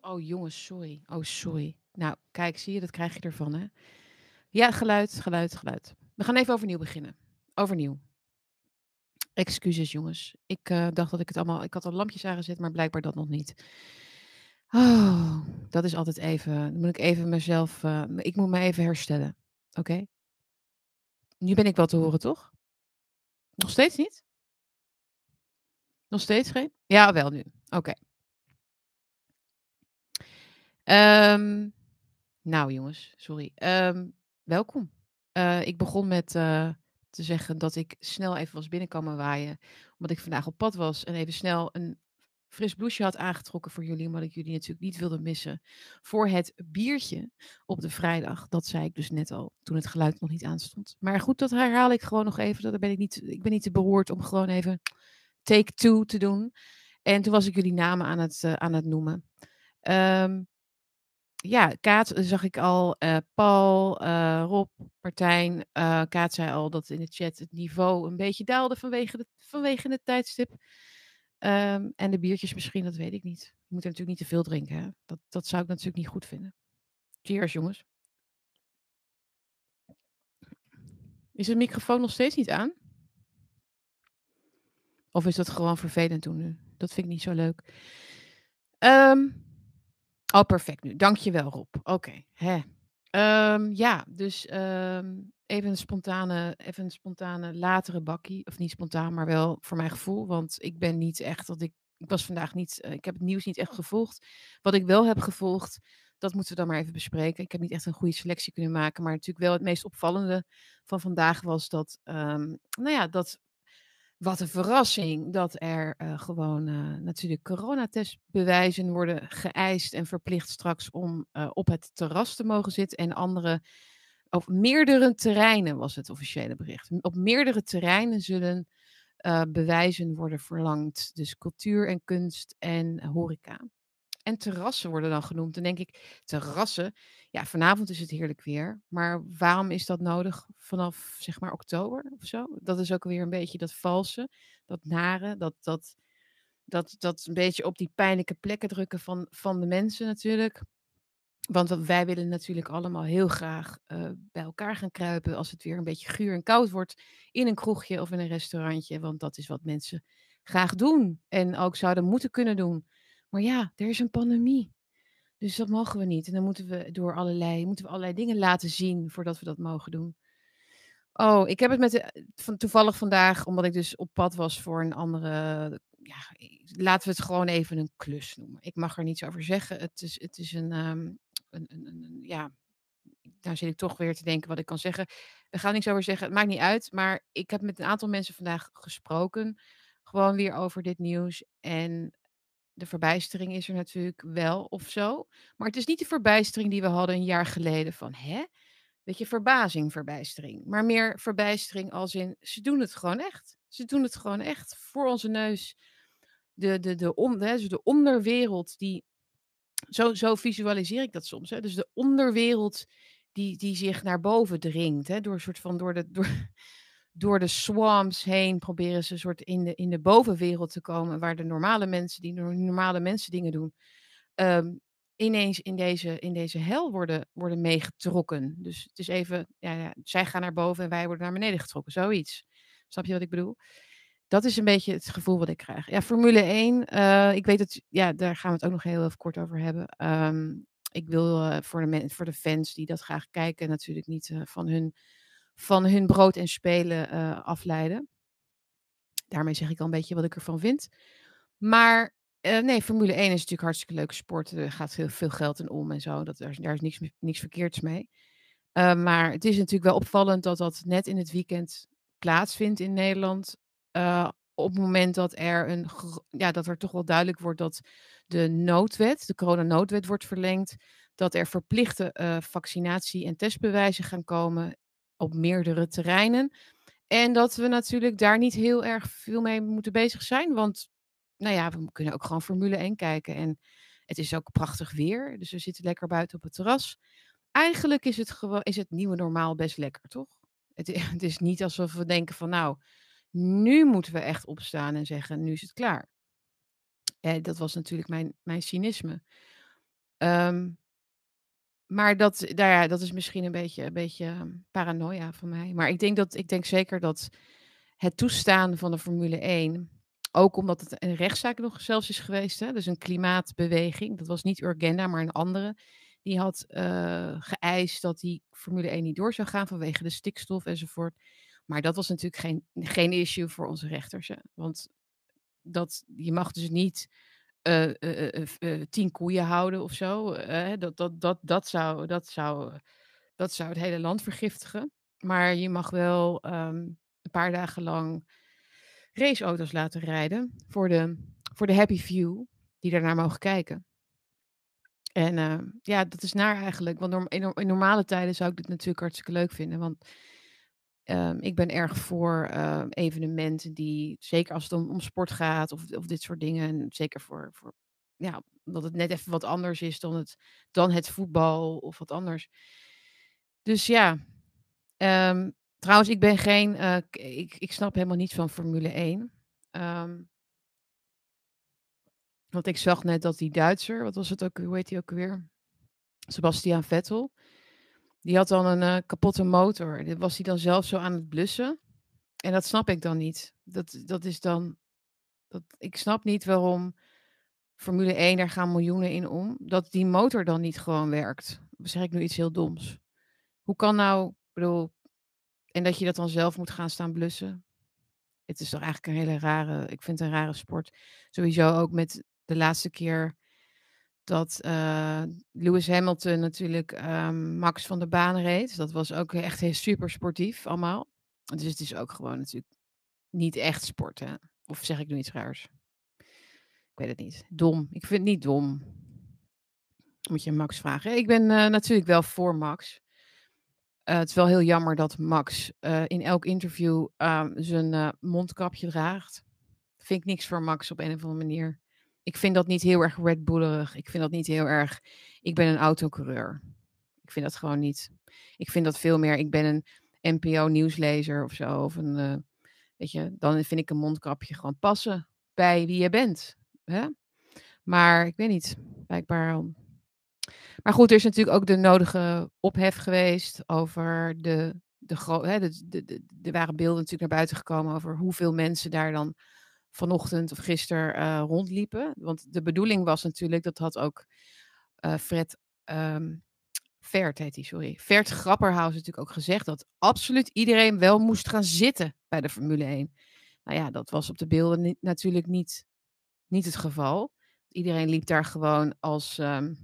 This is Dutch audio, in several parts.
Oh jongens, sorry. Oh sorry. Nou, kijk, zie je, dat krijg je ervan, hè? Ja, geluid, geluid, geluid. We gaan even overnieuw beginnen. Overnieuw. Excuses, jongens. Ik eh, dacht dat ik het allemaal. Ik had al lampjes aangezet, maar blijkbaar dat nog niet. Oh, dat is altijd even. Dan moet ik even mezelf. eh, ik moet me even herstellen. Oké? Nu ben ik wel te horen, toch? Nog steeds niet? Nog steeds geen? Ja, wel nu. Oké. Ehm, nou, jongens, sorry. Ehm, welkom. Eh, ik begon met eh, te zeggen dat ik snel even was binnenkomen waaien. Omdat ik vandaag op pad was en even snel een fris blouseje had aangetrokken voor jullie. Omdat ik jullie natuurlijk niet wilde missen voor het biertje op de vrijdag. Dat zei ik dus net al toen het geluid nog niet aanstond. Maar goed, dat herhaal ik gewoon nog even. Dat ben ik, niet, ik ben niet te beroerd om gewoon even take two te doen. En toen was ik jullie namen aan het, eh, aan het noemen. Ehm, ja, Kaat eh, zag ik al. eh, Paul, eh, Rob, Martijn. eh, Kaat zei al dat in de chat het niveau een beetje daalde vanwege, de, vanwege het tijdstip. Ehm, en de biertjes misschien, dat weet ik niet. Je moet er natuurlijk niet te veel drinken. Hè? Dat, dat zou ik natuurlijk niet goed vinden. Cheers, jongens. Is de microfoon nog steeds niet aan? Of is dat gewoon vervelend toen? Dat vind ik niet zo leuk. Ehm, oh, perfect nu. Dankjewel, Rob. Oké. hè. Ehm, ja, dus ehm, even een spontane, even een spontane latere bakkie. Of niet spontaan, maar wel voor mijn gevoel. Want ik ben niet echt dat ik. Ik was vandaag niet. eh, ik heb het nieuws niet echt gevolgd. Wat ik wel heb gevolgd, dat moeten we dan maar even bespreken. Ik heb niet echt een goede selectie kunnen maken. Maar natuurlijk wel het meest opvallende van vandaag was dat. ehm, nou ja, dat wat een verrassing dat er eh, gewoon eh, natuurlijk coronatestbewijzen worden geëist en verplicht straks om eh, op het terras te mogen zitten. En andere, op meerdere terreinen was het officiële bericht. Op meerdere terreinen zullen bewijzen worden verlangd. Dus cultuur en kunst en horeca. En terrassen worden dan genoemd. Dan denk ik, terrassen. Ja, vanavond is het heerlijk weer. Maar waarom is dat nodig vanaf zeg maar oktober of zo? Dat is ook weer een beetje dat valse, dat nare, dat, dat, dat, dat een beetje op die pijnlijke plekken drukken van, van de mensen natuurlijk. Want wij willen natuurlijk allemaal heel graag eh, bij elkaar gaan kruipen als het weer een beetje guur en koud wordt in een kroegje of in een restaurantje. Want dat is wat mensen graag doen en ook zouden moeten kunnen doen. Maar ja, er is een pandemie. Dus dat mogen we niet. En dan moeten we door allerlei, moeten we allerlei dingen laten zien voordat we dat mogen doen. Oh, ik heb het met van, toevallig vandaag, omdat ik dus op pad was voor een andere. Ja, laten we het gewoon even een klus noemen. Ik mag er niets over zeggen. Het is, het is een, ehm, een, een, een, Ja, nou zit ik toch weer te denken wat ik kan zeggen. We gaan niks over zeggen. Het maakt niet uit. Maar ik heb met een aantal mensen vandaag gesproken. Gewoon weer over dit nieuws. En de verbijstering is er natuurlijk wel of zo. Maar het is niet de verbijstering die we hadden een jaar geleden van hè? Weet je, verbazing, verbijstering. Maar meer verbijstering als in ze doen het gewoon echt. Ze doen het gewoon echt voor onze neus. De, de, de, dus de onderwereld die. Zo, zo visualiseer ik dat soms. Hè? Dus de onderwereld die, die zich naar boven dringt. Hè? Door, een soort van, door, de, door, door de swamps heen proberen ze een soort in de, in de bovenwereld te komen. Waar de normale mensen, die normale mensen dingen doen. ehm, ineens in deze, in deze hel worden, worden meegetrokken. Dus het is even, ja, ja, zij gaan naar boven en wij worden naar beneden getrokken. Zoiets. Snap je wat ik bedoel? Dat is een beetje het gevoel wat ik krijg. Ja, Formule 1. eh, ik weet het, ja, daar gaan we het ook nog heel even kort over hebben. Ehm, ik wil eh, voor, de voor de fans die dat graag kijken, natuurlijk niet eh, van, hun, van hun brood en spelen eh, afleiden. Daarmee zeg ik al een beetje wat ik ervan vind. Maar eh, nee, Formule 1 is natuurlijk hartstikke leuke sport. Er gaat heel veel geld in om en zo. Dat, daar, is- daar is niks, niks verkeerds mee. Eh, maar het is natuurlijk wel opvallend dat dat net in het weekend plaatsvindt in Nederland. Op het moment dat er, een, ja, dat er toch wel duidelijk wordt dat de noodwet, de coronanoodwet wordt verlengd. Dat er verplichte vaccinatie- en testbewijzen gaan komen op meerdere terreinen. En dat we natuurlijk daar niet heel erg veel mee moeten bezig zijn. Want nou ja, we kunnen ook gewoon Formule 1 kijken. En het is ook prachtig weer. Dus we zitten lekker buiten op het terras. Eigenlijk is het, is het nieuwe normaal best lekker, toch? Het is niet alsof we denken van nou, nu moeten we echt opstaan en zeggen, nu is het klaar. Eh, dat was natuurlijk mijn, mijn cynisme. Ehm, maar dat, nou ja, dat is misschien een beetje, een beetje ehm, paranoia van mij. Maar ik denk, dat, ik denk zeker dat het toestaan van de Formule 1, ook omdat het een rechtszaak nog zelfs is geweest, hè, dus een klimaatbeweging, dat was niet Urgenda, maar een andere, die had uh, geëist dat die Formule 1 niet door zou gaan vanwege de stikstof enzovoort. Maar dat was natuurlijk geen, geen issue voor onze rechters. Hè? Want dat, je mag dus niet uh, uh, tien koeien houden of zo. dat, dat, dat, dat, zou, dat, zou, dat zou het hele land vergiftigen. Maar je mag wel um, een paar dagen lang raceauto's laten rijden voor de, voor de happy few die daarnaar mogen kijken. En uh, ja, dat is naar eigenlijk. Want in, normale tijden zou ik dit natuurlijk hartstikke leuk vinden. Want um, ik ben erg voor uh, evenementen die, zeker als het om, om sport gaat of, of dit soort dingen. En zeker voor, voor, ja, dat het net even wat anders is dan het, dan het voetbal of wat anders. Dus ja, um, trouwens, ik ben geen, uh, ik, ik snap helemaal niet van Formule 1. Um, ehm, want ik zag net dat die Duitser, wat was het ook, hoe heet hij ook weer? Sebastian Vettel. Die had dan een uh, kapotte motor. Was hij dan zelf zo aan het blussen. En dat snap ik dan niet. Dat, dat is dan. Dat, ik snap niet waarom Formule 1, daar gaan miljoenen in om. Dat die motor dan niet gewoon werkt. Zeg ik nu iets heel doms. Hoe kan nou, bedoel. En dat je dat dan zelf moet gaan staan blussen. Het is toch eigenlijk een hele rare. Ik vind het een rare sport. Sowieso ook met de laatste keer dat uh, Lewis Hamilton natuurlijk um, Max van de baan reed. Dat was ook echt heel super sportief allemaal. Dus het is ook gewoon natuurlijk niet echt sport. Hè? Of zeg ik nu iets raars? Ik weet het niet. Dom. Ik vind het niet dom. Moet je Max vragen. Ik ben uh, natuurlijk wel voor Max. Uh, het is wel heel jammer dat Max in elk interview ehm, zijn mondkapje draagt. Vind ik niks voor Max op een of andere manier. Ik vind dat niet heel erg Red Bullerig. Ik vind dat niet heel erg. Ik ben een autocoureur. Ik vind dat gewoon niet. Ik vind dat veel meer. Ik ben een NPO-nieuwslezer of zo. Of een, uh, weet je, dan vind ik een mondkapje gewoon passen bij wie je bent. Hè? Maar ik weet niet, blijkbaar. Maar goed, er is natuurlijk ook de nodige ophef geweest over de. De, hè, de, de, de, de waren beelden natuurlijk naar buiten gekomen over hoeveel mensen daar dan vanochtend of gisteren uh, rondliepen. Want de bedoeling was natuurlijk, dat had ook uh, Fred um, Vert, heet hij, sorry. Vert Grapperhaus natuurlijk ook gezegd dat absoluut iedereen wel moest gaan zitten bij de Formule 1. Nou ja, dat was op de beelden natuurlijk niet, niet het geval. Iedereen liep daar gewoon als, um,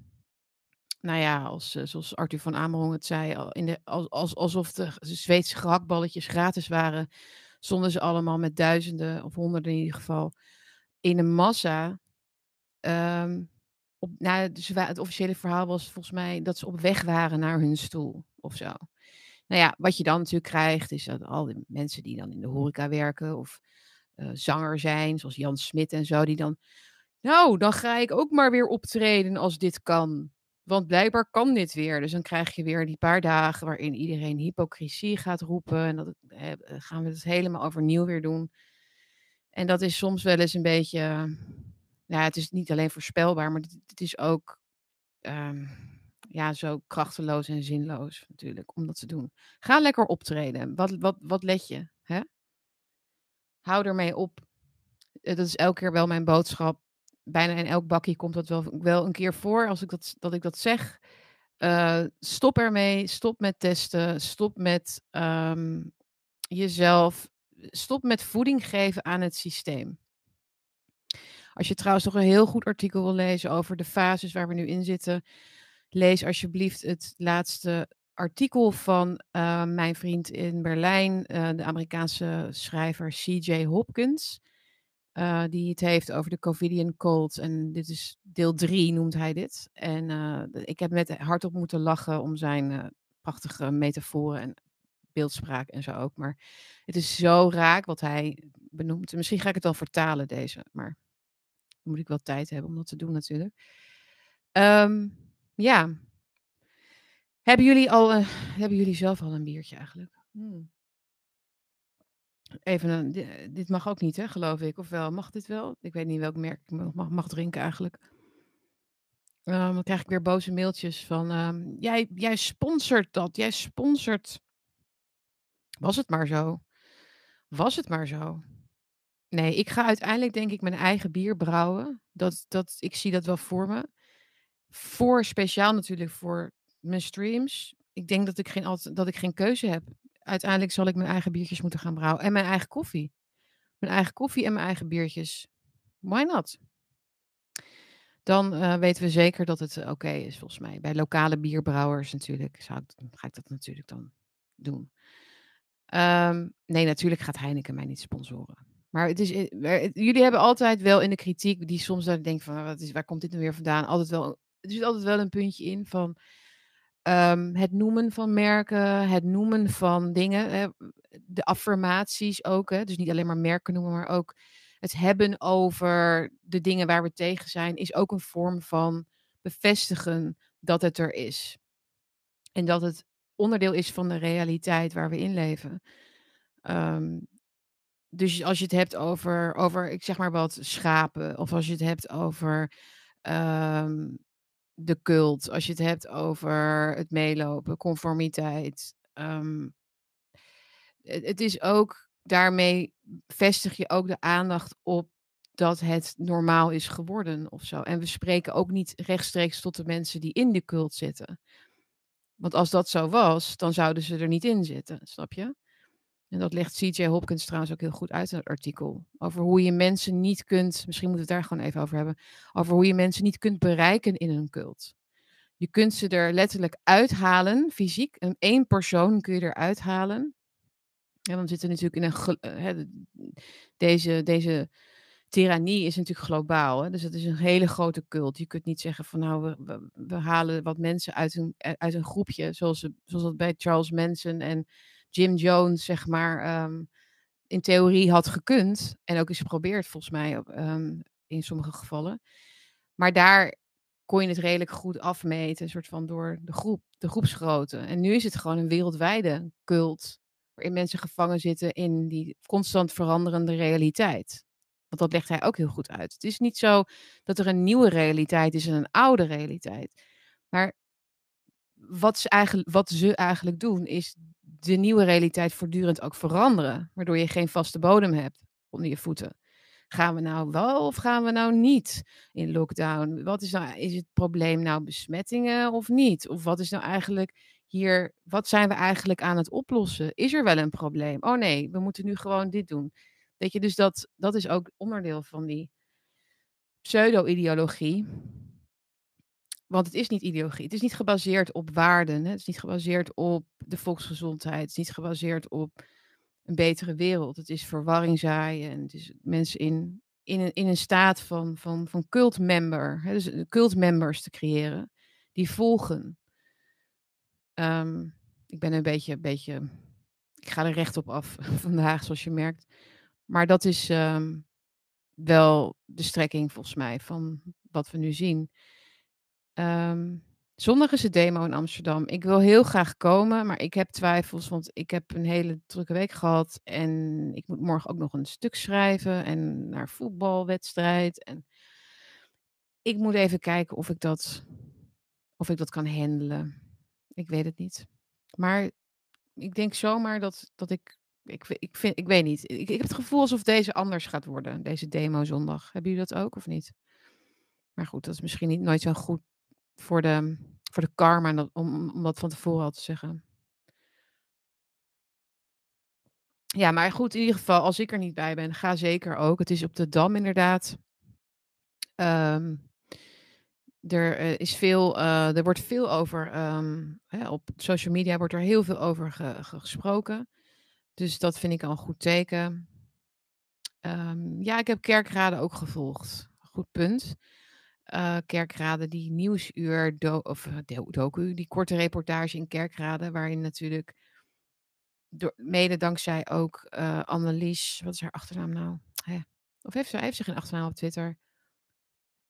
nou ja, als, uh, zoals Arthur van Amerong het zei, in de, als, alsof de Zweedse gehaktballetjes gratis waren stonden ze allemaal met duizenden of honderden in ieder geval in een massa. Um, op, nou, dus het officiële verhaal was volgens mij dat ze op weg waren naar hun stoel of zo. Nou ja, wat je dan natuurlijk krijgt, is dat al die mensen die dan in de horeca werken of uh, zanger zijn, zoals Jan Smit en zo, die dan, nou, dan ga ik ook maar weer optreden als dit kan. Want blijkbaar kan dit weer. Dus dan krijg je weer die paar dagen waarin iedereen hypocrisie gaat roepen. En dat eh, gaan we het helemaal overnieuw weer doen. En dat is soms wel eens een beetje. Ja, het is niet alleen voorspelbaar, maar het, is ook. Um, ja, zo krachteloos en zinloos natuurlijk om dat te doen. Ga lekker optreden. Wat, wat, wat let je? Hè? Hou ermee op. Dat is elke keer wel mijn boodschap bijna in elk bakje komt dat wel, wel een keer voor als ik dat, dat, ik dat zeg. Uh, stop ermee, stop met testen, stop met um, jezelf, stop met voeding geven aan het systeem. Als je trouwens nog een heel goed artikel wil lezen over de fases waar we nu in zitten, lees alsjeblieft het laatste artikel van uh, mijn vriend in Berlijn, uh, de Amerikaanse schrijver C.J. Hopkins. Uh, die het heeft over de Covidian Cold. En dit is deel 3, noemt hij dit. En uh, ik heb met hardop moeten lachen om zijn uh, prachtige metaforen en beeldspraak en zo ook. Maar het is zo raak wat hij benoemt. Misschien ga ik het dan vertalen, deze. Maar moet ik wel tijd hebben om dat te doen natuurlijk. Um, ja. Hebben jullie, al, hebben jullie zelf al een biertje eigenlijk? Hmm. Even een, dit mag ook niet, hè, geloof ik. Of wel? Mag dit wel? Ik weet niet welk merk ik mag, mag drinken eigenlijk. Ehm, dan krijg ik weer boze mailtjes van, ehm, jij, jij sponsort dat, jij sponsort. Was het maar zo? Was het maar zo? Nee, ik ga uiteindelijk denk ik mijn eigen bier brouwen. Dat, dat, ik zie dat wel voor me. Voor speciaal natuurlijk voor mijn streams. Ik denk dat ik geen, dat ik geen keuze heb. Uiteindelijk zal ik mijn eigen biertjes moeten gaan brouwen. En mijn eigen koffie. Mijn eigen koffie en mijn eigen biertjes. Why not? Dan eh, weten we zeker dat het oké is, volgens mij. Bij lokale bierbrouwers natuurlijk zou ik, ga ik dat natuurlijk dan doen. Ehm, nee, natuurlijk gaat Heineken mij niet sponsoren. Maar het is, eh, jullie hebben altijd wel in de kritiek, die soms dan denken van, wat is, waar komt dit nou weer vandaan? Altijd wel, er zit altijd wel een puntje in van ehm, het noemen van merken, het noemen van dingen, hè, de affirmaties ook. Hè, dus niet alleen maar merken noemen, maar ook het hebben over de dingen waar we tegen zijn, is ook een vorm van bevestigen dat het er is. En dat het onderdeel is van de realiteit waar we in leven. Ehm, dus als je het hebt over, over, ik zeg maar wat, schapen, of als je het hebt over ehm, de cult, als je het hebt over het meelopen, conformiteit. ehm, het, het is ook, daarmee vestig je ook de aandacht op dat het normaal is geworden of zo. En we spreken ook niet rechtstreeks tot de mensen die in de cult zitten. Want als dat zo was, dan zouden ze er niet in zitten, snap je? En dat legt CJ Hopkins trouwens ook heel goed uit in het artikel. Over hoe je mensen niet kunt, misschien moeten we het daar gewoon even over hebben. Over hoe je mensen niet kunt bereiken in een cult. Je kunt ze er letterlijk uithalen, fysiek. En één persoon kun je eruit halen. En dan zitten natuurlijk in een. eh, deze, deze tirannie is natuurlijk globaal. Hè? Dus het is een hele grote cult. Je kunt niet zeggen van nou, we, we, halen wat mensen uit een, uit een groepje. Zoals, zoals dat bij Charles Manson en Jim Jones, zeg maar, ehm, in theorie had gekund. En ook is geprobeerd, volgens mij, ehm, in sommige gevallen. Maar daar kon je het redelijk goed afmeten, een soort van door de groep, de groepsgrootte. En nu is het gewoon een wereldwijde cult, waarin mensen gevangen zitten in die constant veranderende realiteit. Want dat legt hij ook heel goed uit. Het is niet zo dat er een nieuwe realiteit is en een oude realiteit. Maar wat ze eigenlijk, wat ze eigenlijk doen, is de nieuwe realiteit voortdurend ook veranderen. Waardoor je geen vaste bodem hebt onder je voeten. Gaan we nou wel of gaan we nou niet in lockdown? Wat is nou, is het probleem nou besmettingen of niet? Of wat is nou eigenlijk hier, wat zijn we eigenlijk aan het oplossen? Is er wel een probleem? Oh nee, we moeten nu gewoon dit doen. Weet je, dus dat, dat is ook onderdeel van die pseudo-ideologie. Want het is niet ideologie. Het is niet gebaseerd op waarden. Hè? Het is niet gebaseerd op de volksgezondheid. Het is niet gebaseerd op een betere wereld. Het is verwarring zaaien. En het is mensen in, in, een, in een staat van, van, van cultmember. Dus cultmembers te creëren. Die volgen. Ehm, ik ben een beetje, een beetje... Ik ga er recht op af vandaag, zoals je merkt. Maar dat is ehm, wel de strekking, volgens mij, van wat we nu zien. Ehm, zondag is de demo in Amsterdam. Ik wil heel graag komen, maar ik heb twijfels, want ik heb een hele drukke week gehad. En ik moet morgen ook nog een stuk schrijven en naar voetbalwedstrijd. En ik moet even kijken of ik dat, of ik dat kan handelen. Ik weet het niet. Maar ik denk zomaar dat, dat ik, ik, ik, vind, ik weet niet. Ik, ik heb het gevoel alsof deze anders gaat worden, deze demo zondag. Hebben jullie dat ook of niet? Maar goed, dat is misschien niet, nooit zo goed voor de, voor de karma dat- om, om dat van tevoren al te zeggen. Ja, maar goed, in ieder geval, als ik er niet bij ben, ga zeker ook. Het is op de Dam inderdaad. Ehm, er eh, is veel, eh, er wordt veel over, ehm, hè, op social media wordt er heel veel over ge- ge- gesproken. Dus dat vind ik al een goed teken. Ehm, ja, ik heb kerkraden ook gevolgd. Goed punt. Eh, kerkraden die nieuwsuur, do of eh, do- docu, die korte reportage in kerkraden, waarin natuurlijk mede dankzij ook eh Annelies, wat is haar achternaam nou? Of heeft ze, heeft ze geen achternaam op Twitter?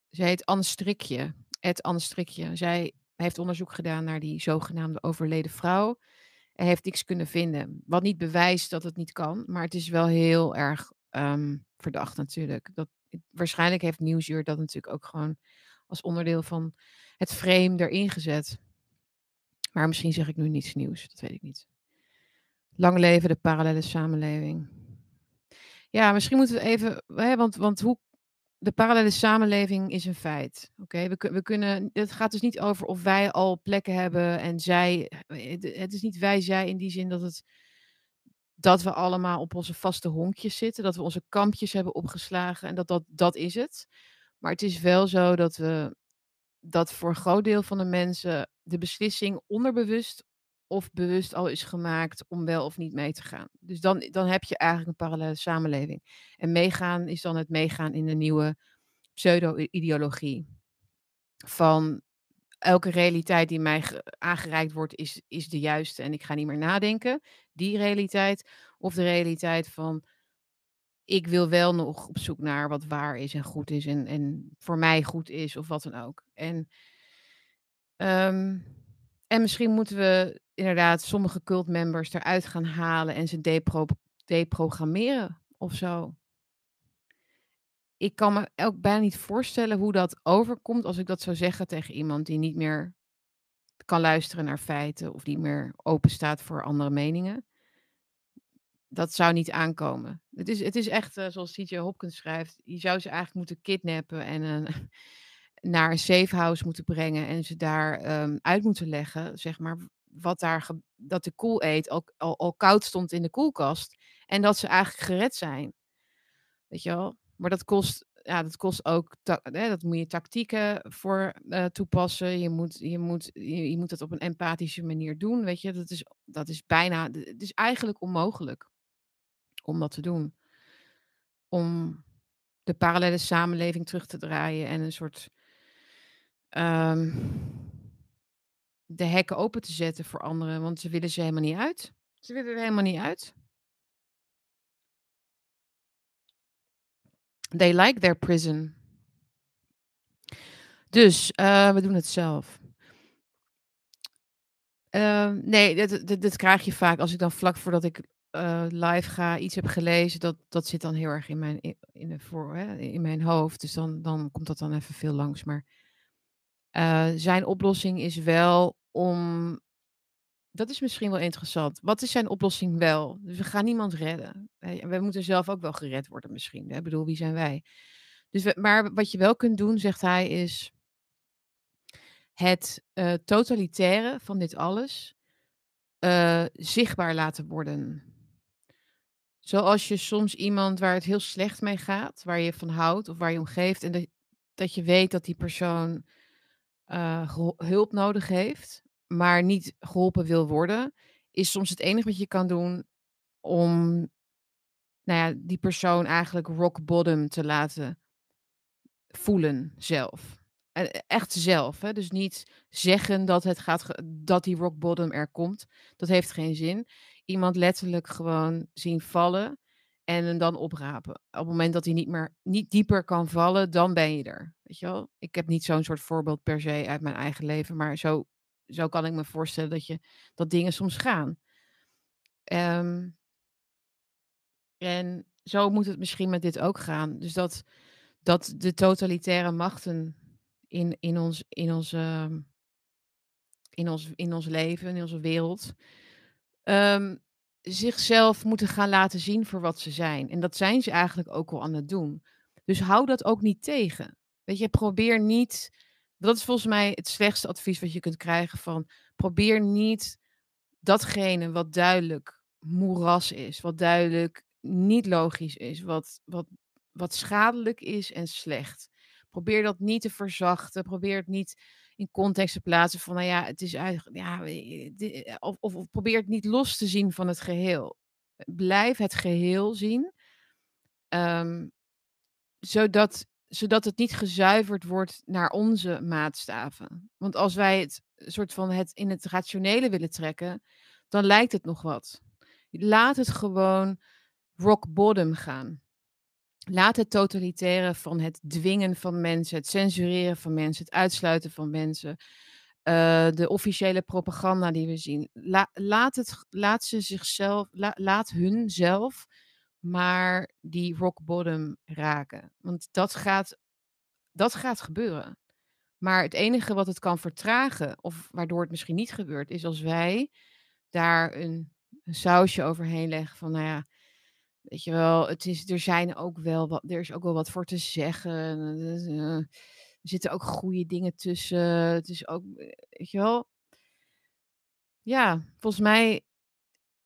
Zij heet Anne Strikje, Anne Strikje. Zij heeft onderzoek gedaan naar die zogenaamde overleden vrouw en heeft niks kunnen vinden. Wat niet bewijst dat het niet kan, maar het is wel heel erg ehm, verdacht natuurlijk. Dat, waarschijnlijk heeft Nieuwsuur dat natuurlijk ook gewoon als onderdeel van het frame erin gezet. Maar misschien zeg ik nu niets nieuws, dat weet ik niet. Lang leven de parallele samenleving. Ja, misschien moeten we even, hè, want, want hoe, de parallele samenleving is een feit. Oké, we, we kunnen, het gaat dus niet over of wij al plekken hebben en zij. Het is niet wij, zij in die zin dat het dat we allemaal op onze vaste honkjes zitten, dat we onze kampjes hebben opgeslagen en dat, dat dat is het. Maar het is wel zo dat we dat voor een groot deel van de mensen de beslissing onderbewust of bewust al is gemaakt om wel of niet mee te gaan. Dus dan, dan heb je eigenlijk een parallele samenleving. En meegaan is dan het meegaan in de nieuwe pseudo-ideologie. Van elke realiteit die mij aangereikt wordt, is, is de juiste en ik ga niet meer nadenken. Die realiteit. Of de realiteit van ik wil wel nog op zoek naar wat waar is en goed is en, en voor mij goed is of wat dan ook. En, um, en misschien moeten we inderdaad sommige cultmembers eruit gaan halen en ze depro deprogrammeren of zo. Ik kan me ook bijna niet voorstellen hoe dat overkomt als ik dat zou zeggen tegen iemand die niet meer kan luisteren naar feiten of niet meer open staat voor andere meningen. Dat zou niet aankomen. Het is, het is echt, uh, zoals CJ Hopkins schrijft, je zou ze eigenlijk moeten kidnappen en naar een safe house moeten brengen en ze daar um, uit moeten leggen, zeg maar, wat daar, dat de koel eet al, al koud stond in de koelkast en dat ze eigenlijk gered zijn. Weet je wel? Maar dat kost, ja, dat kost ook, hè, dat moet je tactieken voor uh, toepassen. Je moet, je, moet, je, moet dat op een empathische manier doen. Weet je, dat is, dat is bijna, het is eigenlijk onmogelijk om dat te doen. Om de parallele samenleving terug te draaien en een soort um, de hekken open te zetten voor anderen, want ze willen ze helemaal niet uit. Ze willen er helemaal niet uit. They like their prison. Dus uh, we doen het zelf. Uh, nee, dit, krijg je vaak als ik dan vlak voordat ik uh, live ga iets heb gelezen. Dat, dat zit dan heel erg in mijn, in, hè, in mijn hoofd. Dus dan, dan komt dat dan even veel langs. Maar uh, zijn oplossing is wel om. Dat is misschien wel interessant. Wat is zijn oplossing wel? Dus we gaan niemand redden. We moeten zelf ook wel gered worden, misschien. Ik bedoel, wie zijn wij? Dus maar wat je wel kunt doen, zegt hij, is het uh, totalitaire van dit alles uh, zichtbaar laten worden. Zoals je soms iemand waar het heel slecht mee gaat, waar je van houdt of waar je om geeft, en dat, dat je weet dat die persoon uh, hulp nodig heeft, maar niet geholpen wil worden, is soms het enige wat je kan doen om nou ja, die persoon eigenlijk rock bottom te laten voelen zelf. Echt zelf. Hè? Dus niet zeggen dat, het gaat dat die rock bottom er komt. Dat heeft geen zin. Iemand letterlijk gewoon zien vallen en hem dan oprapen. Op het moment dat hij niet meer niet dieper kan vallen, dan ben je er. Weet je wel? Ik heb niet zo'n soort voorbeeld per se uit mijn eigen leven, maar zo, zo kan ik me voorstellen dat, je, dat dingen soms gaan. Um, en zo moet het misschien met dit ook gaan. Dus dat, dat de totalitaire machten in, in, ons, in, onze, in, ons, in ons leven, in onze wereld, um, zichzelf moeten gaan laten zien voor wat ze zijn. En dat zijn ze eigenlijk ook al aan het doen. Dus hou dat ook niet tegen. Weet je, probeer niet. Dat is volgens mij het slechtste advies wat je kunt krijgen van probeer niet datgene wat duidelijk moeras is, wat duidelijk niet logisch is, wat, wat, wat schadelijk is en slecht. Probeer dat niet te verzachten. Probeer het niet in context te plaatsen van, nou ja, het is eigenlijk, ja, of, of, probeer het niet los te zien van het geheel. Blijf het geheel zien, um, zodat, zodat het niet gezuiverd wordt naar onze maatstaven. Want als wij het soort van het in het rationele willen trekken, dan lijkt het nog wat. Laat het gewoon rock bottom gaan. Laat het totalitaire van het dwingen van mensen, het censureren van mensen, het uitsluiten van mensen, uh, de officiële propaganda die we zien. La, laat, het, laat ze zichzelf, la, laat hun zelf maar die rock bottom raken. Want dat gaat, dat gaat gebeuren. Maar het enige wat het kan vertragen, of waardoor het misschien niet gebeurt, is als wij daar een, een sausje overheen leggen van, nou ja, weet je wel, het is, er zijn ook wel wat, er is ook wel wat voor te zeggen. er zitten ook goede dingen tussen. Het is ook, weet je wel. Ja, volgens mij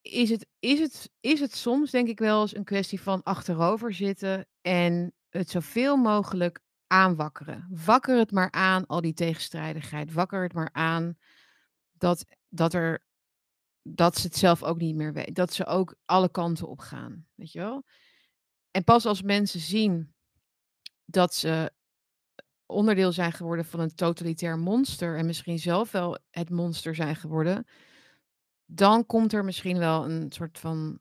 is het, is het, is het soms denk ik wel eens een kwestie van achterover zitten en het zoveel mogelijk aanwakkeren. Wakker het maar aan, al die tegenstrijdigheid. Wakker het maar aan dat, dat, er, dat ze het zelf ook niet meer weten. Dat ze ook alle kanten op gaan. Weet je wel? En pas als mensen zien dat ze onderdeel zijn geworden van een totalitair monster en misschien zelf wel het monster zijn geworden, dan komt er misschien wel een soort van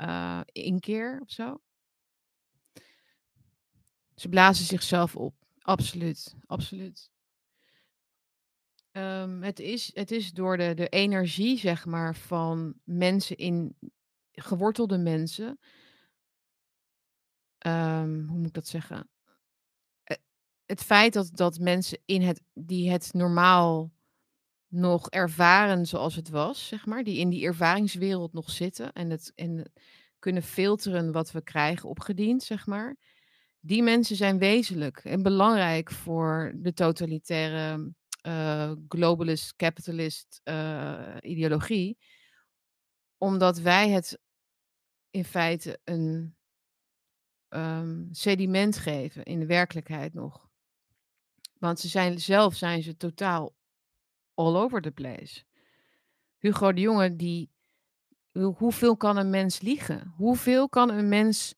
uh, inkeer of zo. Ze blazen zichzelf op. Absoluut, absoluut. Um, het, is, het is door de, de energie, zeg maar, van mensen in gewortelde mensen. Um, hoe moet ik dat zeggen? Eh, het feit dat, dat mensen in het, die het normaal nog ervaren zoals het was, zeg maar, die in die ervaringswereld nog zitten en het en kunnen filteren wat we krijgen opgediend, zeg maar. Die mensen zijn wezenlijk en belangrijk voor de totalitaire uh, globalist, capitalist uh, ideologie, omdat wij het in feite een um, sediment geven in de werkelijkheid nog. Want ze zijn, zelf zijn ze totaal all over the place. Hugo de Jonge, die, hoeveel kan een mens liegen? Hoeveel kan een mens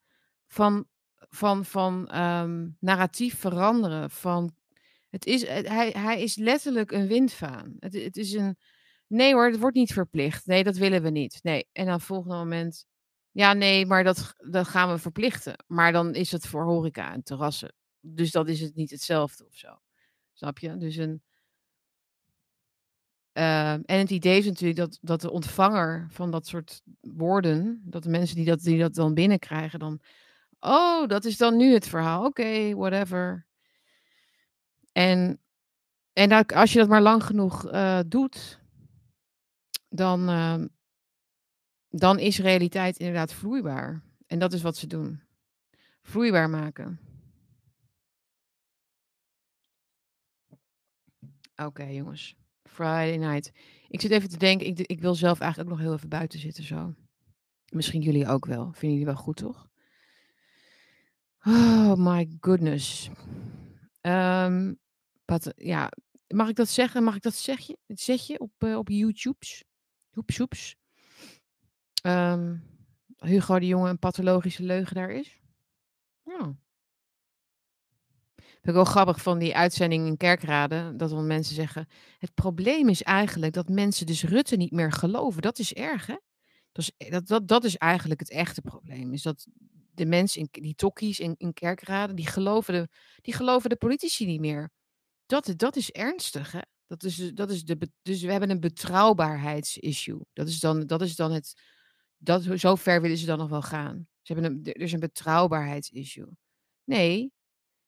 van, van, van um, narratief veranderen? Van, het is, hij, hij is letterlijk een windvaan. Het, het is een, nee hoor, het wordt niet verplicht. Nee, dat willen we niet. Nee, en dan volgende moment, ja nee, maar dat, dat gaan we verplichten. Maar dan is het voor horeca en terrassen. Dus dat is het niet hetzelfde of zo. Snap je? Dus een, Uh, en het idee is natuurlijk dat, dat de ontvanger van dat soort woorden, dat de mensen die dat, die dat dan binnenkrijgen, dan, oh, dat is dan nu het verhaal. Oké, whatever. En, en dat, als je dat maar lang genoeg uh, doet, dan, uh, dan is realiteit inderdaad vloeibaar. En dat is wat ze doen. Vloeibaar maken. Oké, jongens. Friday night. Ik zit even te denken, ik, ik wil zelf eigenlijk ook nog heel even buiten zitten zo. Misschien jullie ook wel. Vinden jullie wel goed, toch? Oh my goodness. Um, ja, mag ik dat zeggen? Mag ik dat? Zeg je op, uh, op YouTube's? Hoepsoeps. Um, Hugo de Jonge een pathologische leugenaar is? Ja. Ik wel grappig van die uitzending in Kerkrade, dat dan mensen zeggen, het probleem is eigenlijk dat mensen dus Rutte niet meer geloven. Dat is erg, hè? Dat is, dat, dat, dat is eigenlijk het echte probleem. Is dat de mensen, in, die tokkies in, in Kerkrade, die geloven, de, die geloven de politici niet meer. Dat, dat is ernstig, hè? Dat is, dat is de, dus we hebben een betrouwbaarheidsissue. Dat is dan, dat is dan het. Dat, zo ver willen ze dan nog wel gaan. Ze hebben er is een betrouwbaarheidsissue. Nee,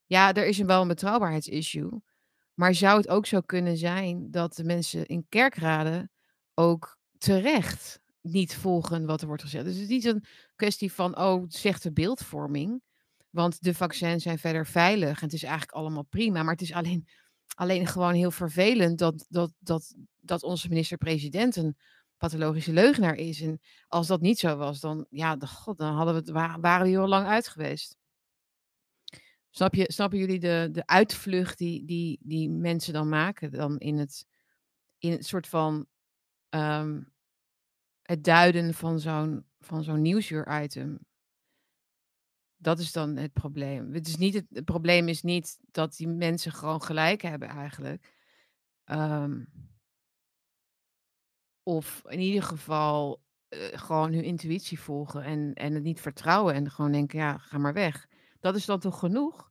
ja, er is een wel een betrouwbaarheidsissue. Maar zou het ook zo kunnen zijn dat de mensen in kerkraden ook terecht niet volgen wat er wordt gezegd? Dus het is niet een kwestie van, oh, slechte beeldvorming. Want de vaccins zijn verder veilig en het is eigenlijk allemaal prima. Maar het is alleen, alleen gewoon heel vervelend dat, dat, dat, dat onze minister-president een pathologische leugenaar is. En als dat niet zo was, dan, ja, de, god, dan hadden we waren we heel lang uit geweest. Snap je, snappen jullie de, de uitvlucht die, die, die mensen dan maken dan in het, in het soort van um, het duiden van zo'n, van zo'n nieuwsuur-item? Dat is dan het probleem. Het, is niet het, probleem is niet dat die mensen gewoon gelijk hebben eigenlijk. Um, of in ieder geval uh, gewoon hun intuïtie volgen en, en het niet vertrouwen en gewoon denken, ja, ga maar weg. Dat is dan toch genoeg?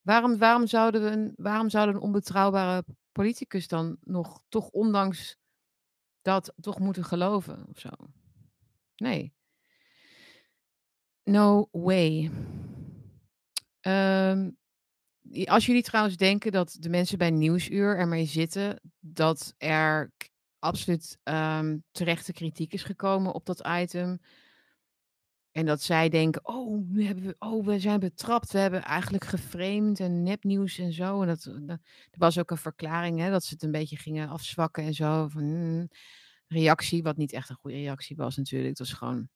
Waarom, waarom, zouden we een, waarom zouden onbetrouwbare politicus dan nog, toch ondanks dat, toch moeten geloven of zo? Nee. No way. Um, als jullie trouwens denken dat de mensen bij Nieuwsuur ermee zitten dat er absoluut, ehm, terechte kritiek is gekomen op dat item en dat zij denken: "Oh, nu hebben we oh, we zijn betrapt. We hebben eigenlijk geframed en nepnieuws en zo." En dat da er was ook een verklaring, hè, dat ze het een beetje gingen afzwakken en zo van, hm, reactie, wat niet echt een goede reactie was natuurlijk. Het was gewoon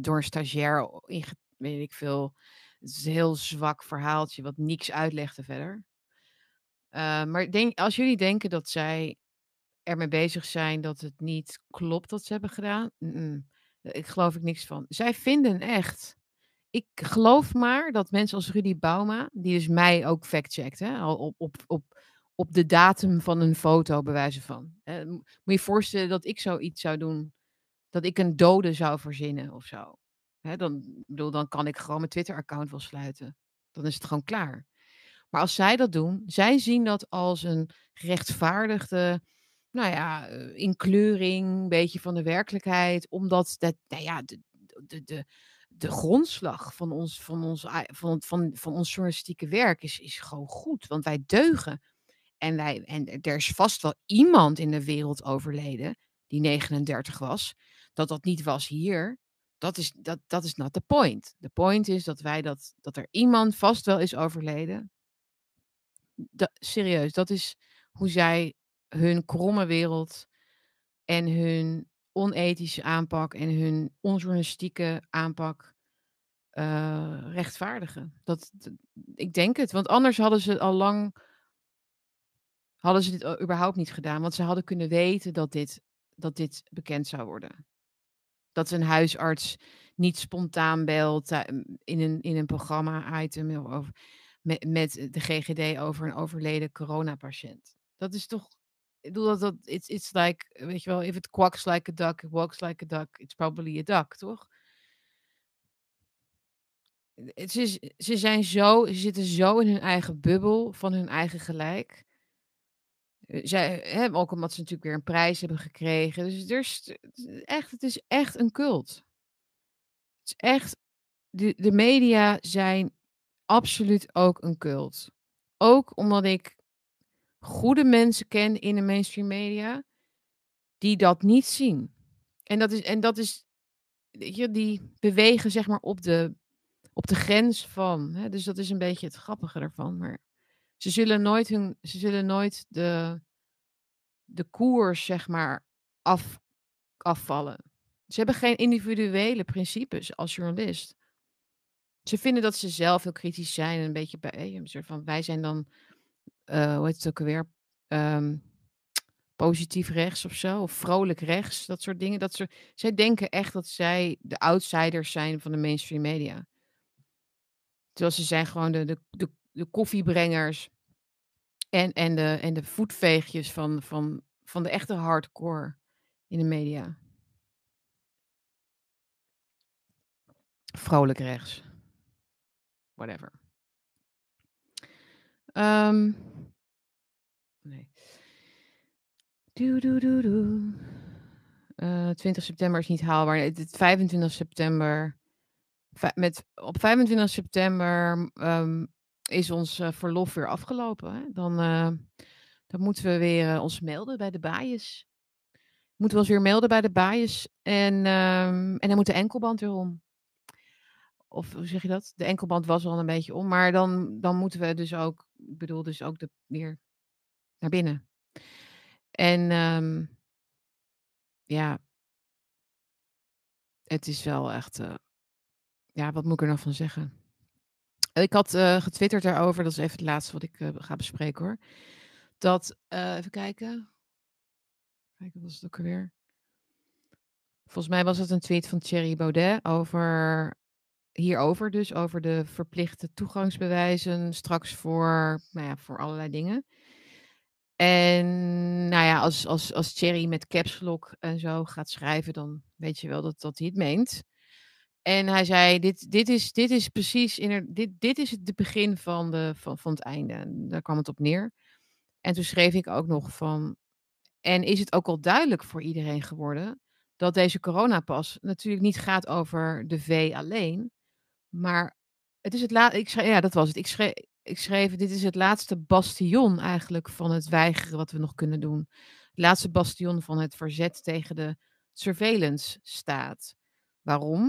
door een stagiair weet ik veel. Het is een heel zwak verhaaltje wat niks uitlegde verder. Uh, maar denk als jullie denken dat zij ermee bezig zijn dat het niet klopt wat ze hebben gedaan, ik geloof ik niks van. Zij vinden echt ik geloof maar dat mensen als Rudy Bauma, die dus mij ook fact-checkt, al op op op op de datum van een foto bij wijze van. Eh, moet je je voorstellen dat ik zoiets zou doen, dat ik een dode zou verzinnen of zo. Hè, dan bedoel, dan kan ik gewoon mijn Twitter-account wel sluiten. Dan is het gewoon klaar. Maar als zij dat doen, zij zien dat als een gerechtvaardigde, nou ja, uh, inkleuring, een beetje van de werkelijkheid, omdat dat, nou ja, de, de, de, de grondslag van ons, van, ons, van, van, van ons journalistieke werk is, is gewoon goed. Want wij deugen. En, wij, en er is vast wel iemand in de wereld overleden die 39 was. Dat dat niet was hier. Dat is, dat, dat is not the point. De point is dat wij dat, dat er iemand vast wel is overleden. Serieus, dat is hoe zij hun kromme wereld en hun onethische aanpak en hun onjournalistieke aanpak uh, rechtvaardigen. Dat, ik denk het, want anders hadden ze al lang hadden ze dit überhaupt niet gedaan, want ze hadden kunnen weten dat dit, dat dit bekend zou worden. Dat een huisarts niet spontaan belt eh, in een, in een programma-item met, met de GGD over een overleden coronapatiënt. Dat is toch ik bedoel dat dat it's, it's like weet je wel if it quacks like a duck it walks like a duck it's probably a duck toch? Het is, ze zijn zo ze zitten zo in hun eigen bubbel van hun eigen gelijk. Zij hebben ook omdat ze natuurlijk weer een prijs hebben gekregen. Dus is echt het is echt een cult. Het is echt de, de media zijn absoluut ook een cult. Ook omdat ik goede mensen ken in de mainstream media die dat niet zien. En dat is, en dat is je, die bewegen zeg maar op de, op de grens van. Hè? Dus dat is een beetje het grappige ervan. Maar ze zullen nooit, hun, ze zullen nooit de, de koers zeg maar af, afvallen. Ze hebben geen individuele principes als journalist. Ze vinden dat ze zelf heel kritisch zijn en een beetje bij een soort van wij zijn dan uh, hoe heet het ook alweer? Um, positief rechts of zo, of vrolijk rechts, dat soort dingen. Dat soort, zij denken echt dat zij de outsiders zijn van de mainstream media. Terwijl ze zijn gewoon de, de, de, de koffiebrengers en, en, de, en de voetveegjes van, van, van de echte hardcore in de media. Vrolijk rechts. Whatever. Um, nee. Doe, doe, doe, doe. Uh, 20 september is niet haalbaar. Het 25 september. Met, op 25 september um, is ons uh, verlof weer afgelopen. Hè? Dan, uh, dan moeten we weer ons melden bij de baaiers. Moeten we ons weer melden bij de baaiers. En, um, en dan moet de enkelband weer om. Of hoe zeg je dat? De enkelband was al een beetje om. Maar dan, dan moeten we dus ook, ik bedoel dus ook de, weer naar binnen. En um, ja, het is wel echt, uh, ja, wat moet ik er nog van zeggen? Ik had uh, getwitterd daarover, dat is even het laatste wat ik uh, ga bespreken hoor. Dat, even kijken. Kijken, was het ook alweer? Volgens mij was het een tweet van Thierry Baudet over hierover dus, over de verplichte toegangsbewijzen straks voor, nou ja, voor allerlei dingen. En nou ja, als, als, als Thierry met caps lock en zo gaat schrijven, dan weet je wel dat, dat hij het meent. En hij zei, dit, dit, is, dit is precies, in dit, dit is het begin van, de, van, van het einde. daar kwam het op neer. En toen schreef ik ook nog van, en is het ook al duidelijk voor iedereen geworden dat deze coronapas natuurlijk niet gaat over de V alleen, maar het is het laatste. Ik ja, dat was het. Ik schreef, ik schreef, dit is het laatste bastion eigenlijk van het weigeren wat we nog kunnen doen. Het laatste bastion van het verzet tegen de surveillance staat. Waarom?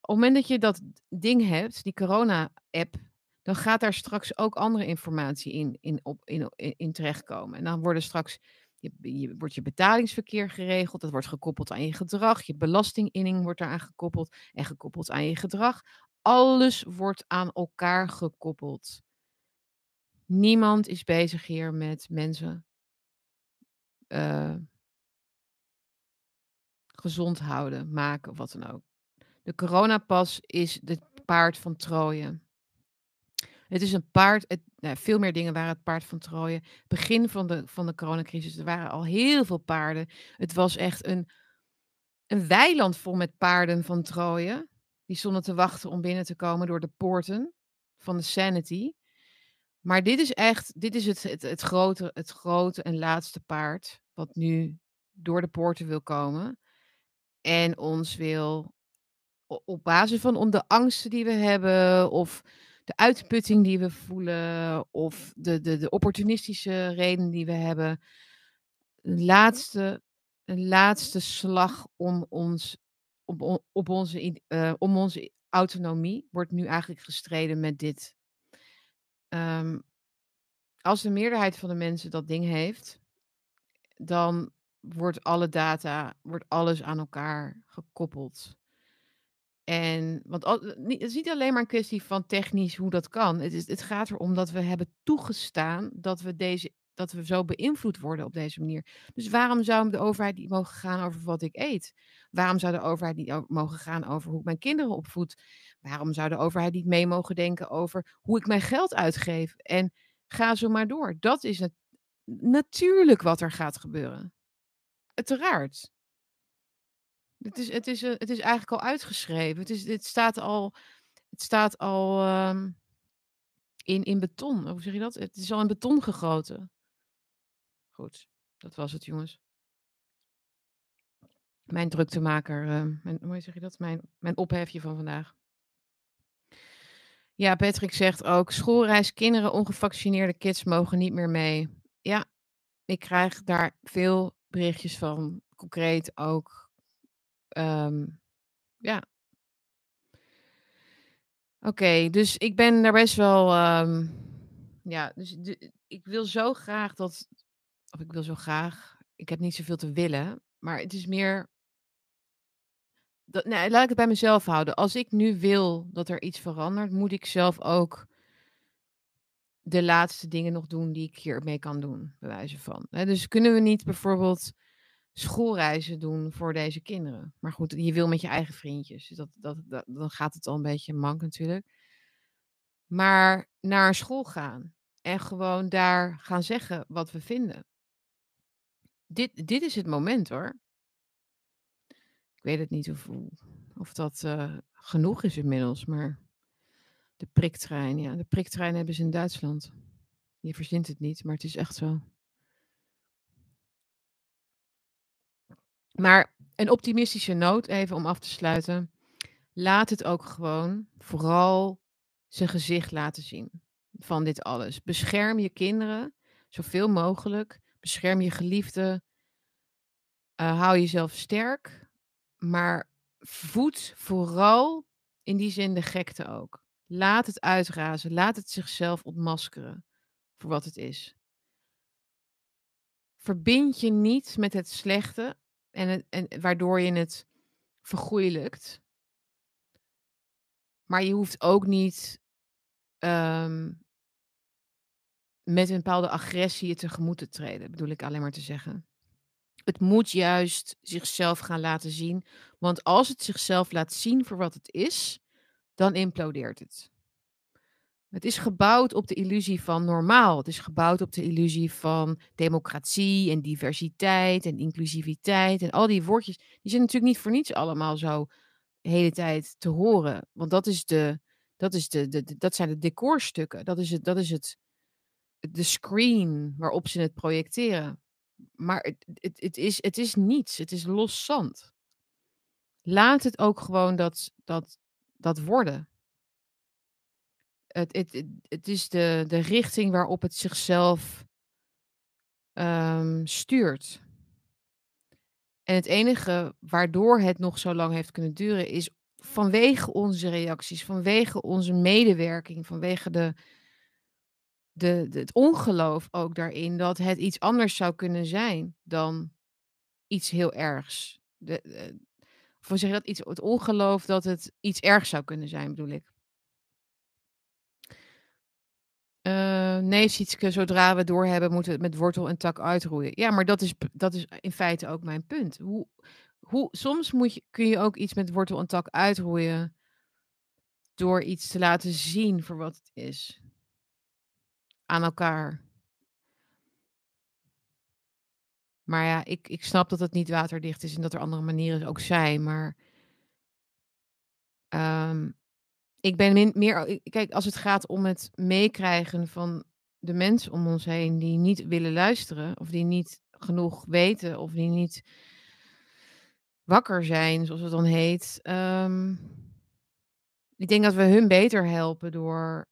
Op het moment dat je dat ding hebt, die corona-app, dan gaat daar straks ook andere informatie in, in, op, in, in, terechtkomen. En dan worden straks, je, wordt je betalingsverkeer geregeld, dat wordt gekoppeld aan je gedrag, je belastinginning wordt daaraan gekoppeld en gekoppeld aan je gedrag. Alles wordt aan elkaar gekoppeld. Niemand is bezig hier met mensen uh, gezond houden, maken wat dan ook. De coronapas is het paard van Troje. Het is een paard, het, nou, veel meer dingen waren het paard van Troje. Begin van de, van de coronacrisis, er waren al heel veel paarden. Het was echt een, een weiland vol met paarden van Troje. Die stonden te wachten om binnen te komen door de poorten van de Sanity. Maar dit is echt, dit is het, het, het, grote, het grote en laatste paard wat nu door de poorten wil komen. En ons wil op basis van om de angsten die we hebben, of de uitputting die we voelen, of de, de, de opportunistische reden die we hebben, een laatste, een laatste slag om, ons, op, op onze, uh, om onze autonomie wordt nu eigenlijk gestreden met dit. Um, als de meerderheid van de mensen dat ding heeft, dan wordt alle data, wordt alles aan elkaar gekoppeld. En, want het is niet alleen maar een kwestie van technisch hoe dat kan. Het, is, het gaat erom dat we hebben toegestaan dat we, deze, dat we zo beïnvloed worden op deze manier. Dus waarom zou de overheid niet mogen gaan over wat ik eet? Waarom zou de overheid niet mogen gaan over hoe ik mijn kinderen opvoed? Waarom zou de overheid niet mee mogen denken over hoe ik mijn geld uitgeef? En ga zo maar door. Dat is het, natuurlijk wat er gaat gebeuren. Uiteraard. Het is, het, is, eh, het is eigenlijk al uitgeschreven. Het, is, het staat al, het staat al um, in, in beton. Hoe zeg je dat? Het is al in beton gegoten. Goed, dat was het, jongens. Mijn druktemaker, uh, hoe zeg je dat? Mijn, mijn ophefje van vandaag. Ja, Patrick zegt ook: schoolreis, kinderen, ongevaccineerde kids mogen niet meer mee. Ja, ik krijg daar veel berichtjes van. Concreet ook Um, ja. Oké, dus ik ben daar best wel. Um, ja, dus ik wil zo graag dat. Of ik wil zo graag. Ik heb niet zoveel te willen. Maar het is meer. Dat, nee, laat ik het bij mezelf houden. Als ik nu wil dat er iets verandert, moet ik zelf ook de laatste dingen nog doen die ik hiermee kan doen, bij van. Dus kunnen we niet bijvoorbeeld schoolreizen doen voor deze kinderen. Maar goed, je wil met je eigen vriendjes. Dus dat, dat, dat, dan gaat het al een beetje mank natuurlijk. Maar naar school gaan en gewoon daar gaan zeggen wat we vinden. Dit, dit is het moment hoor. Ik weet het niet of, of dat uh, genoeg is inmiddels, maar de priktrein, ja, de priktrein hebben ze in Duitsland. Je verzint het niet, maar het is echt zo. Maar een optimistische noot, even om af te sluiten. Laat het ook gewoon vooral zijn gezicht laten zien van dit alles. Bescherm je kinderen zoveel mogelijk. Bescherm je geliefden. Uh, hou jezelf sterk. Maar voed vooral in die zin de gekte ook. Laat het uitrazen. Laat het zichzelf ontmaskeren voor wat het is. Verbind je niet met het slechte en, en waardoor je het vergoeilijkt. Maar je hoeft ook niet um, met een bepaalde agressie je tegemoet te treden, bedoel ik alleen maar te zeggen. Het moet juist zichzelf gaan laten zien. Want als het zichzelf laat zien voor wat het is, dan implodeert het. Het is gebouwd op de illusie van normaal. Het is gebouwd op de illusie van democratie en diversiteit en inclusiviteit. En al die woordjes, die zijn natuurlijk niet voor niets allemaal zo de hele tijd te horen. Want dat, is de, dat, is de, de, dat zijn de decorstukken. Dat is, het, dat is het, de screen waarop ze het projecteren. Maar het, het, het, is, het is niets. Het is los zand. Laat het ook gewoon dat, dat, dat worden Het, het, het, is de, de richting waarop het zichzelf ehm, stuurt. En het enige waardoor het nog zo lang heeft kunnen duren, is vanwege onze reacties, vanwege onze medewerking, vanwege de, de, het ongeloof ook daarin dat het iets anders zou kunnen zijn dan iets heel ergs. De, de, hoe zeg dat? Iets, het ongeloof dat het iets ergs zou kunnen zijn, bedoel ik. Uh, nee, Sietske, zodra we doorhebben, moeten we het met wortel en tak uitroeien. Ja, maar dat is, dat is in feite ook mijn punt. Hoe, hoe, soms moet je, kun je ook iets met wortel en tak uitroeien door iets te laten zien voor wat het is. Aan elkaar. Maar ja, ik, ik snap dat het niet waterdicht is en dat er andere manieren ook zijn. Maar um, ik ben meer. Kijk, als het gaat om het meekrijgen van de mensen om ons heen die niet willen luisteren, of die niet genoeg weten, of die niet wakker zijn, zoals het dan heet. Um, ik denk dat we hun beter helpen door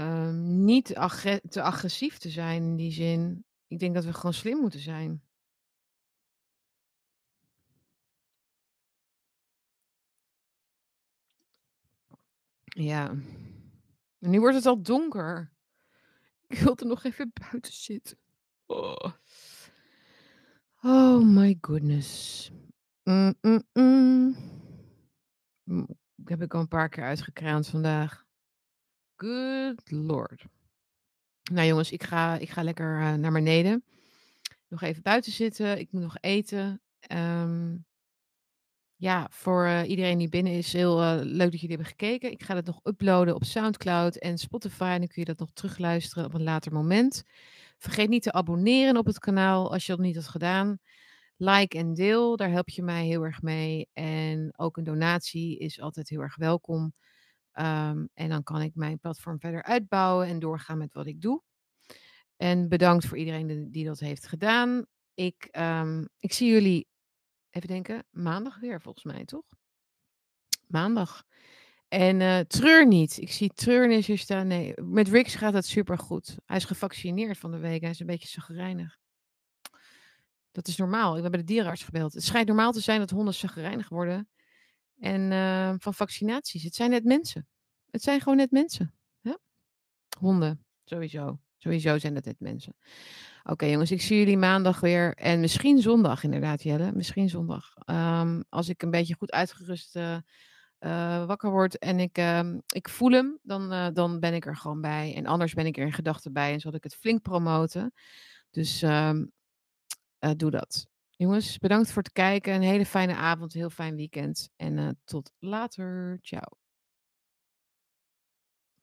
um, niet te agressief te zijn in die zin. Ik denk dat we gewoon slim moeten zijn. Ja. Nu wordt het al donker. Ik wil er nog even buiten zitten. Oh, oh my goodness. Mm, mm, mm. Heb ik al een paar keer uitgekraand vandaag. Good lord. Nou jongens, ik ga, ik ga lekker uh, naar beneden. Nog even buiten zitten. Ik moet nog eten. Um, ja, voor uh, iedereen die binnen is, heel uh, leuk dat jullie hebben gekeken. Ik ga het nog uploaden op Soundcloud en Spotify. En dan kun je dat nog terugluisteren op een later moment. Vergeet niet te abonneren op het kanaal als je dat niet had gedaan. Like en deel, daar help je mij heel erg mee. En ook een donatie is altijd heel erg welkom. Um, en dan kan ik mijn platform verder uitbouwen en doorgaan met wat ik doe. En bedankt voor iedereen die, dat heeft gedaan. Ik, um, ik zie jullie even denken, maandag weer volgens mij, toch? Maandag. En uh, treur niet. Ik zie treurnis hier staan. Nee, met Rix gaat het supergoed. Hij is gevaccineerd van de week. Hij is een beetje zagrijnig. Dat is normaal. Ik heb bij de dierenarts gebeld. Het schijnt normaal te zijn dat honden zagrijnig worden. En uh, van vaccinaties. Het zijn net mensen. Het zijn gewoon net mensen. Honden, sowieso. Sowieso zijn het net mensen. Oké jongens, ik zie jullie maandag weer. En misschien zondag inderdaad, Jelle. Misschien zondag. Um, als ik een beetje goed uitgerust uh, uh, wakker word en ik, uh, ik voel hem, dan, dan ben ik er gewoon bij. En anders ben ik er in gedachten bij en zal ik het flink promoten. Dus um, doe dat. Jongens, bedankt voor het kijken. Een hele fijne avond, heel fijn weekend. En tot later. Ciao.